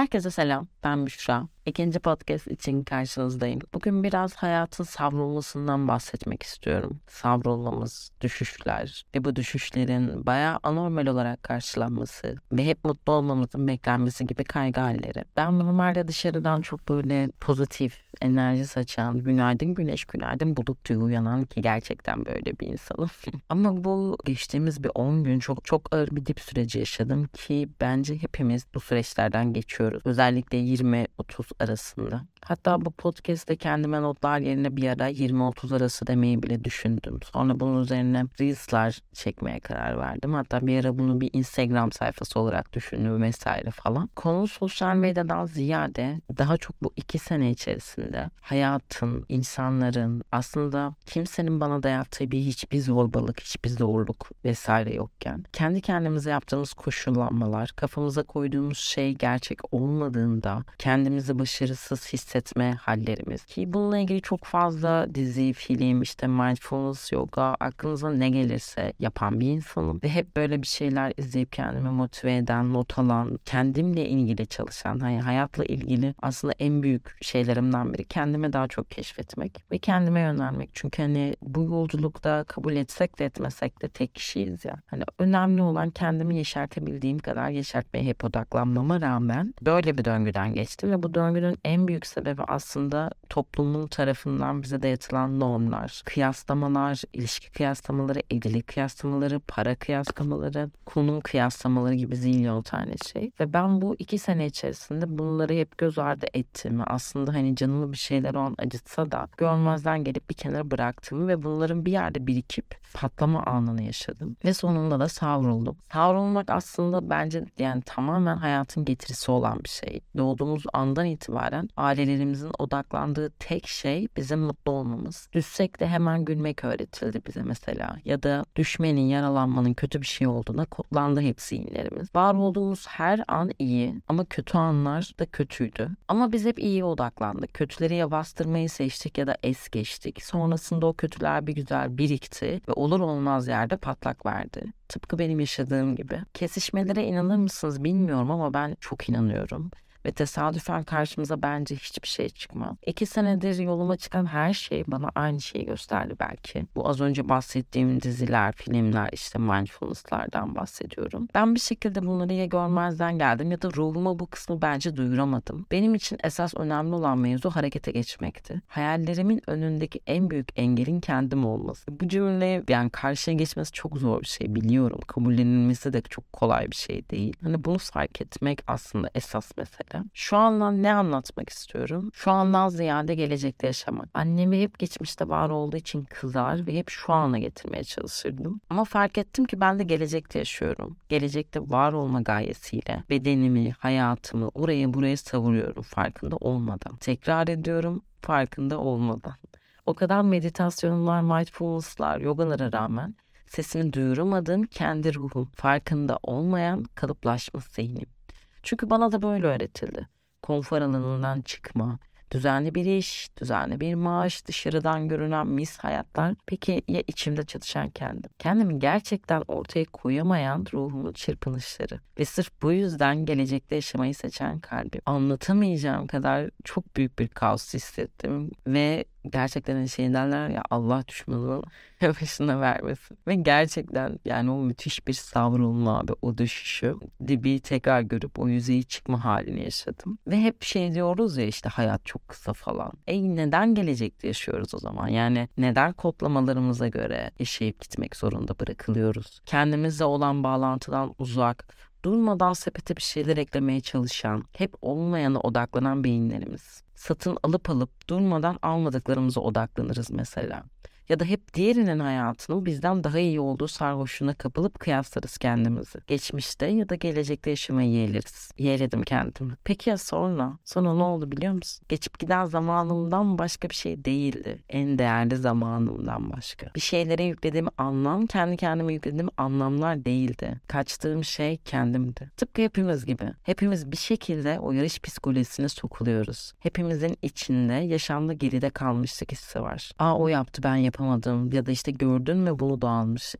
Herkese selam, ben Büşra. İkinci podcast için karşınızdayım. Bugün biraz hayatın savrulmasından bahsetmek istiyorum. Savrulmamız, düşüşler ve bu düşüşlerin bayağı anormal olarak karşılanması ve hep mutlu olmamızın beklenmesi gibi kaygı halleri. Ben normalde dışarıdan çok böyle pozitif, enerji saçan, günaydın güneş, günaydın bulut diye uyanan ki gerçekten böyle bir insanım. Ama bu geçtiğimiz bir 10 gün çok çok ağır bir dip süreci yaşadım ki bence hepimiz bu süreçlerden geçiyoruz. Özellikle 20-30 arasında. Hatta bu podcast'te kendime notlar yerine bir ara 20-30 arası demeyi bile düşündüm. Sonra bunun üzerine Reels'lar çekmeye karar verdim. Hatta bir ara bunu bir Instagram sayfası olarak düşündüm vesaire falan. Konu sosyal medyadan ziyade daha çok bu iki sene içerisinde hayatın, insanların aslında kimsenin bana dayattığı bir hiçbir zorbalık, hiçbir zorluk vesaire yokken kendi kendimize yaptığımız koşullanmalar, kafamıza koyduğumuz şey gerçek olmadığında kendimizi başarısız hissetme hallerimiz. Ki bununla ilgili çok fazla dizi, film, işte mindfulness, yoga, aklınıza ne gelirse yapan bir insanım. Ve hep böyle bir şeyler izleyip kendimi motive eden, not alan, kendimle ilgili çalışan, hani hayatla ilgili aslında en büyük şeylerimden biri kendime daha çok keşfetmek ve kendime yönelmek. Çünkü hani bu yolculukta kabul etsek de etmesek de tek kişiyiz ya. Hani önemli olan kendimi yeşertebildiğim kadar yeşertmeye hep odaklanmama rağmen böyle bir döngüden geçtim ve bu döngünün en büyük sebebi aslında toplumun tarafından bize dayatılan normlar, kıyaslamalar, ilişki kıyaslamaları, evlilik kıyaslamaları, para kıyaslamaları, konum kıyaslamaları gibi zilyon tane şey. Ve ben bu iki sene içerisinde bunları hep göz ardı ettiğimi, aslında hani canımı bir şeyler o acıtsa da görmezden gelip bir kenara bıraktığımı ve bunların bir yerde birikip patlama anını yaşadım. Ve sonunda da savruldum. Savrulmak aslında bence yani tamamen hayatın getirisi olan bir şey. Doğduğumuz andan itibaren ailelerimizin odaklandığı tek şey bizim mutlu olmamız. Düşsek de hemen gülmek öğretildi bize mesela. Ya da düşmenin, yaralanmanın kötü bir şey olduğuna kodlandı hep zihinlerimiz. Var olduğumuz her an iyi ama kötü anlar da kötüydü. Ama biz hep iyiye odaklandık. Kötüleri ya bastırmayı seçtik ya da es geçtik. Sonrasında o kötüler bir güzel birikti ve olur olmaz yerde patlak verdi. Tıpkı benim yaşadığım gibi. Kesişmelere inanır mısınız bilmiyorum ama ben çok inanıyorum ve tesadüfen karşımıza bence hiçbir şey çıkmaz. İki senedir yoluma çıkan her şey bana aynı şeyi gösterdi belki. Bu az önce bahsettiğim diziler, filmler, işte mindfulness'lardan bahsediyorum. Ben bir şekilde bunları ya görmezden geldim ya da ruhuma bu kısmı bence duyuramadım. Benim için esas önemli olan mevzu harekete geçmekti. Hayallerimin önündeki en büyük engelin kendim olması. Bu cümle yani karşıya geçmesi çok zor bir şey biliyorum. Kabullenilmesi de çok kolay bir şey değil. Hani bunu fark etmek aslında esas mesele şekilde. Şu andan ne anlatmak istiyorum? Şu andan ziyade gelecekte yaşamak. Annemi hep geçmişte var olduğu için kızar ve hep şu ana getirmeye çalışırdım. Ama fark ettim ki ben de gelecekte yaşıyorum. Gelecekte var olma gayesiyle bedenimi, hayatımı oraya buraya savuruyorum farkında olmadan. Tekrar ediyorum farkında olmadan. O kadar meditasyonlar, mindfulness'lar, yogalara rağmen sesini duyuramadığım kendi ruhum, farkında olmayan kalıplaşmış zihnim. Çünkü bana da böyle öğretildi. Konfor alanından çıkma, düzenli bir iş, düzenli bir maaş, dışarıdan görünen mis hayatlar. Peki ya içimde çatışan kendim? Kendimi gerçekten ortaya koyamayan ruhumun çırpınışları. Ve sırf bu yüzden gelecekte yaşamayı seçen kalbim. Anlatamayacağım kadar çok büyük bir kaos hissettim. Ve gerçekten hani şey derler ya Allah düşmanının başına vermesin. Ve gerçekten yani o müthiş bir savrulma abi o düşüşü dibi tekrar görüp o yüzeyi çıkma halini yaşadım. Ve hep şey diyoruz ya işte hayat çok kısa falan. E neden gelecekte yaşıyoruz o zaman? Yani neden kodlamalarımıza göre yaşayıp gitmek zorunda bırakılıyoruz? Kendimizle olan bağlantıdan uzak, durmadan sepete bir şeyler eklemeye çalışan, hep olmayana odaklanan beyinlerimiz. Satın alıp alıp durmadan almadıklarımıza odaklanırız mesela ya da hep diğerinin hayatının bizden daha iyi olduğu sarhoşluğuna kapılıp kıyaslarız kendimizi. Geçmişte ya da gelecekte yaşamayı yeğleriz. Yeğledim kendimi. Peki ya sonra? Sonra ne oldu biliyor musun? Geçip giden zamanımdan başka bir şey değildi. En değerli zamanımdan başka. Bir şeylere yüklediğim anlam kendi kendime yüklediğim anlamlar değildi. Kaçtığım şey kendimdi. Tıpkı hepimiz gibi. Hepimiz bir şekilde o yarış psikolojisine sokuluyoruz. Hepimizin içinde yaşamda geride kalmışlık hissi var. Aa o yaptı ben yapamadım yapamadım ya da işte gördün mü bunu da.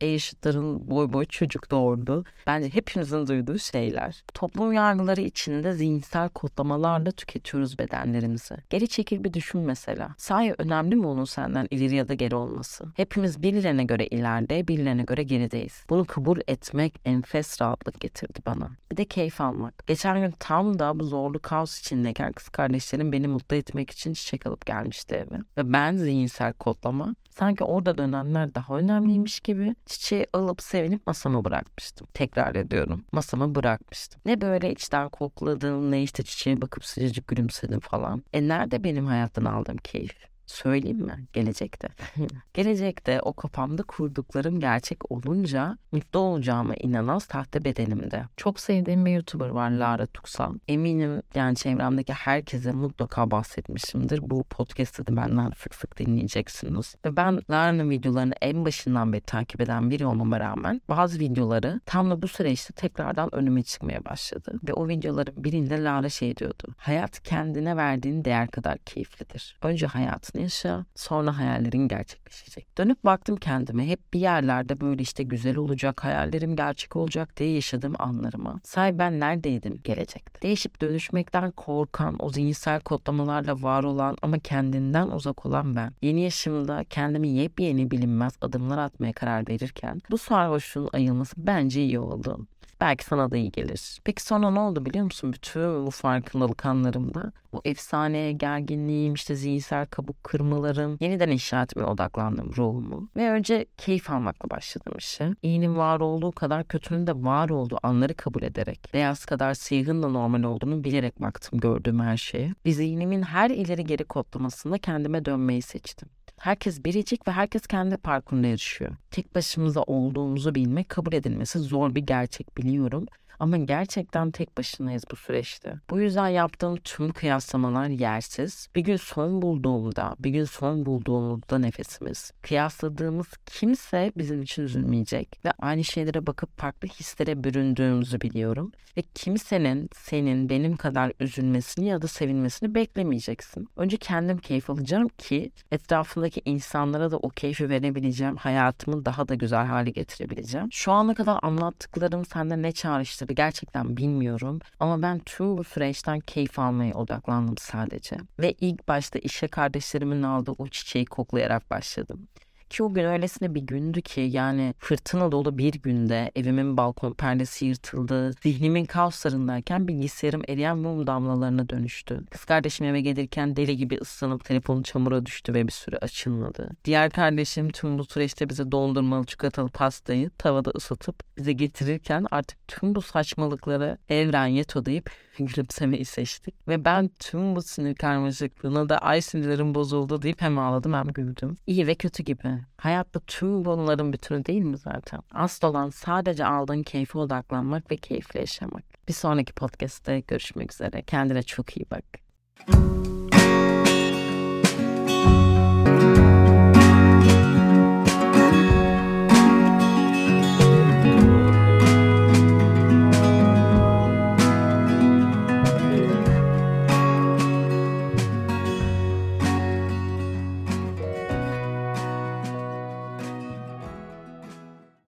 E eşitlerin boy boy çocuk doğurdu. Bence hepimizin duyduğu şeyler. Toplum yargıları içinde zihinsel kodlamalarla tüketiyoruz bedenlerimizi. Geri çekil bir düşün mesela. Sahi önemli mi onun senden ileri ya da geri olması? Hepimiz birilerine göre ileride, birilerine göre gerideyiz. Bunu kabul etmek enfes rahatlık getirdi bana. Bir de keyif almak. Geçen gün tam da bu zorlu kaos içindeyken kız kardeşlerim beni mutlu etmek için çiçek alıp gelmişti eve. Ve ben zihinsel kodlama sanki orada dönenler daha önemliymiş gibi çiçeği alıp sevinip masama bırakmıştım. Tekrar ediyorum. Masama bırakmıştım. Ne böyle içten kokladım ne işte çiçeğe bakıp sıcacık gülümsedim falan. E nerede benim hayattan aldığım keyif? Söyleyeyim mi? Gelecekte. Gelecekte o kafamda kurduklarım gerçek olunca mutlu olacağıma inanan sahte bedenimde. Çok sevdiğim bir YouTuber var Lara Tuksal. Eminim yani çevremdeki herkese mutlaka bahsetmişimdir. Bu podcast'ı da benden sık sık dinleyeceksiniz. Ve ben Lara'nın videolarını en başından beri takip eden biri olmama rağmen bazı videoları tam da bu süreçte tekrardan önüme çıkmaya başladı. Ve o videoların birinde Lara şey diyordu. Hayat kendine verdiğin değer kadar keyiflidir. Önce hayatını yaşa sonra hayallerin gerçekleşecek. Dönüp baktım kendime hep bir yerlerde böyle işte güzel olacak hayallerim gerçek olacak diye yaşadığım anlarıma. Say ben neredeydim gelecekte? Değişip dönüşmekten korkan o zihinsel kodlamalarla var olan ama kendinden uzak olan ben. Yeni yaşımda kendimi yepyeni bilinmez adımlar atmaya karar verirken bu sarhoşluğun ayılması bence iyi oldu. Belki sana da iyi gelir. Peki sonra ne oldu biliyor musun? Bütün bu farkındalık anlarımda bu efsaneye gerginliğim, işte zihinsel kabuk kırmalarım, yeniden inşa etmeye odaklandım ruhumu. Ve önce keyif almakla başladım işe. İyinin var olduğu kadar kötünün de var olduğu anları kabul ederek, beyaz kadar siyahın da normal olduğunu bilerek baktım gördüğüm her şeye. Ve zihnimin her ileri geri kodlamasında kendime dönmeyi seçtim. Herkes biricik ve herkes kendi parkurunda yarışıyor. Tek başımıza olduğumuzu bilmek kabul edilmesi zor bir gerçek biliyorum. Ama gerçekten tek başınayız bu süreçte. Bu yüzden yaptığım tüm kıyaslamalar yersiz. Bir gün son bulduğumda, bir gün son bulduğumuzda nefesimiz, kıyasladığımız kimse bizim için üzülmeyecek. Ve aynı şeylere bakıp farklı hislere büründüğümüzü biliyorum. Ve kimsenin senin benim kadar üzülmesini ya da sevinmesini beklemeyeceksin. Önce kendim keyif alacağım ki etrafındaki insanlara da o keyfi verebileceğim. Hayatımı daha da güzel hale getirebileceğim. Şu ana kadar anlattıklarım sende ne çağrıştırdı gerçekten bilmiyorum. Ama ben tüm bu süreçten keyif almaya odaklandım sadece. Ve ilk başta işe kardeşlerimin aldığı o çiçeği koklayarak başladım. Ki o gün öylesine bir gündü ki yani fırtına dolu bir günde evimin balkon perdesi yırtıldı. Zihnimin kaoslarındayken bilgisayarım eriyen mum damlalarına dönüştü. Kız kardeşim eve gelirken deli gibi ıslanıp telefonu çamura düştü ve bir süre açılmadı. Diğer kardeşim tüm bu süreçte bize dondurmalı çikolatalı pastayı tavada ısıtıp bize getirirken artık tüm bu saçmalıkları evren yeto deyip gülümsemeyi seçtik. Ve ben tüm bu sinir karmaşıklığına da ay sinirlerim bozuldu deyip hem ağladım hem güldüm. İyi ve kötü gibi. Hayatta tüm bunların bütünü değil mi zaten? Asıl olan sadece aldığın keyfe odaklanmak ve keyifle yaşamak. Bir sonraki podcast'te görüşmek üzere. Kendine çok iyi bak.